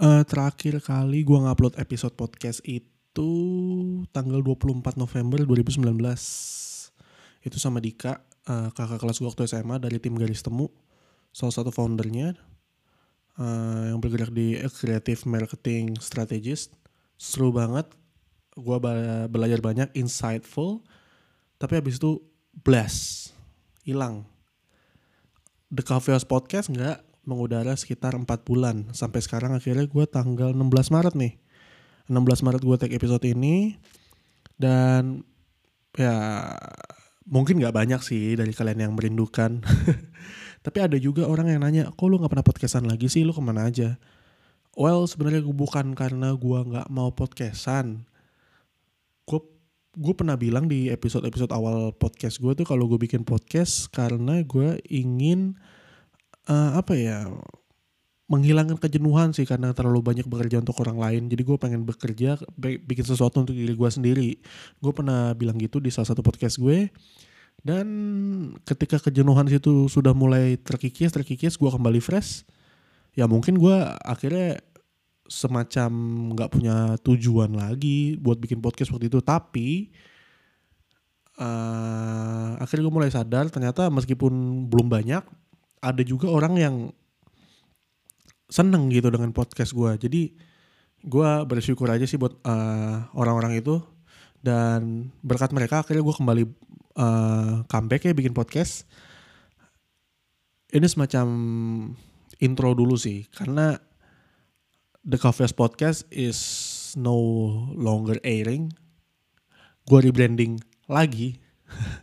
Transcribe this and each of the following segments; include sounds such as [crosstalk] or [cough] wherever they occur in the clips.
Uh, terakhir kali gue ngupload episode podcast itu tanggal 24 November 2019. Itu sama Dika, uh, kakak kelas gue waktu SMA dari tim Garis Temu. Salah satu foundernya uh, yang bergerak di creative marketing strategist. Seru banget. Gue belajar banyak, insightful. Tapi habis itu blast, hilang. The Coffee House Podcast nggak mengudara sekitar 4 bulan. Sampai sekarang akhirnya gue tanggal 16 Maret nih. 16 Maret gue take episode ini. Dan ya mungkin gak banyak sih dari kalian yang merindukan. [laughs] Tapi ada juga orang yang nanya, kok lu gak pernah podcastan lagi sih, lu ke mana aja? Well sebenarnya gue bukan karena gue gak mau podcastan. Gue gue pernah bilang di episode-episode awal podcast gue tuh kalau gue bikin podcast karena gue ingin uh, apa ya menghilangkan kejenuhan sih karena terlalu banyak bekerja untuk orang lain. Jadi gue pengen bekerja, bikin sesuatu untuk diri gue sendiri. Gue pernah bilang gitu di salah satu podcast gue. Dan ketika kejenuhan itu sudah mulai terkikis, terkikis, gue kembali fresh. Ya mungkin gue akhirnya semacam nggak punya tujuan lagi buat bikin podcast waktu itu. Tapi uh, akhirnya gue mulai sadar ternyata meskipun belum banyak, ada juga orang yang seneng gitu dengan podcast gue. Jadi gue bersyukur aja sih buat eh, orang-orang itu dan berkat mereka akhirnya gue kembali uh, comeback ya bikin podcast. Ini semacam intro dulu sih karena The Coffee Podcast is no longer airing. Gue rebranding lagi. [laughs]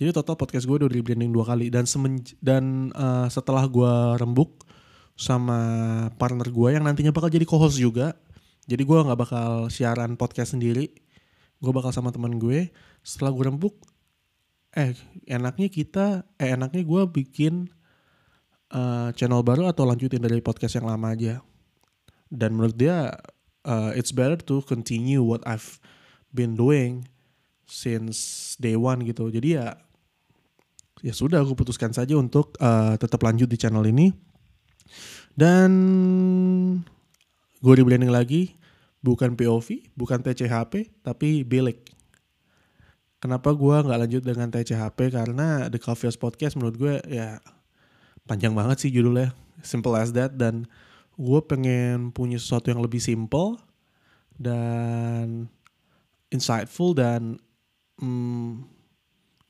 Jadi total podcast gue udah rebranding dua kali dan semen dan uh, setelah gue rembuk sama partner gue yang nantinya bakal jadi co-host juga. Jadi gue nggak bakal siaran podcast sendiri. Gue bakal sama teman gue. Setelah gue rembuk, eh enaknya kita, eh enaknya gue bikin uh, channel baru atau lanjutin dari podcast yang lama aja. Dan menurut dia, uh, it's better to continue what I've been doing since day one gitu. Jadi ya ya sudah aku putuskan saja untuk uh, tetap lanjut di channel ini. Dan gue rebranding lagi bukan POV bukan TCHP tapi Bilik kenapa gue nggak lanjut dengan TCHP karena The Coffee Podcast menurut gue ya panjang banget sih judulnya. Simple as that. Dan gue pengen punya sesuatu yang lebih simple dan insightful dan hmm,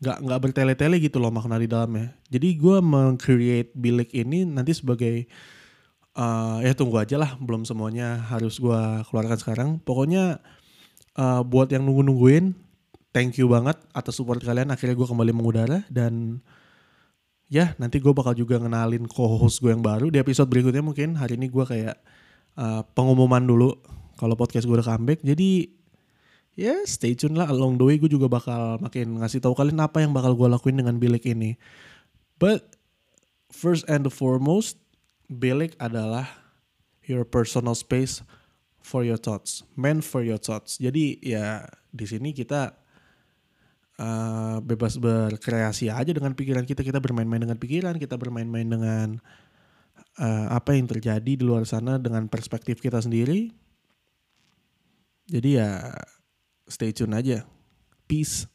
nggak nggak bertele-tele gitu loh makna di dalamnya. Jadi gue meng-create bilik ini nanti sebagai uh, ya tunggu aja lah, belum semuanya harus gue keluarkan sekarang. Pokoknya uh, buat yang nunggu-nungguin, thank you banget atas support kalian. Akhirnya gue kembali mengudara dan ya nanti gue bakal juga ngenalin co-host gue yang baru di episode berikutnya mungkin hari ini gue kayak uh, pengumuman dulu kalau podcast gue udah comeback. Jadi ya stay tune lah along the way gue juga bakal makin ngasih tahu kalian apa yang bakal gue lakuin dengan bilik ini. But first and the foremost, bilik adalah your personal space for your thoughts, meant for your thoughts. Jadi ya di sini kita uh, bebas berkreasi aja dengan pikiran kita, kita bermain-main dengan pikiran, kita bermain-main dengan uh, apa yang terjadi di luar sana dengan perspektif kita sendiri. Jadi ya stay tune aja. Peace.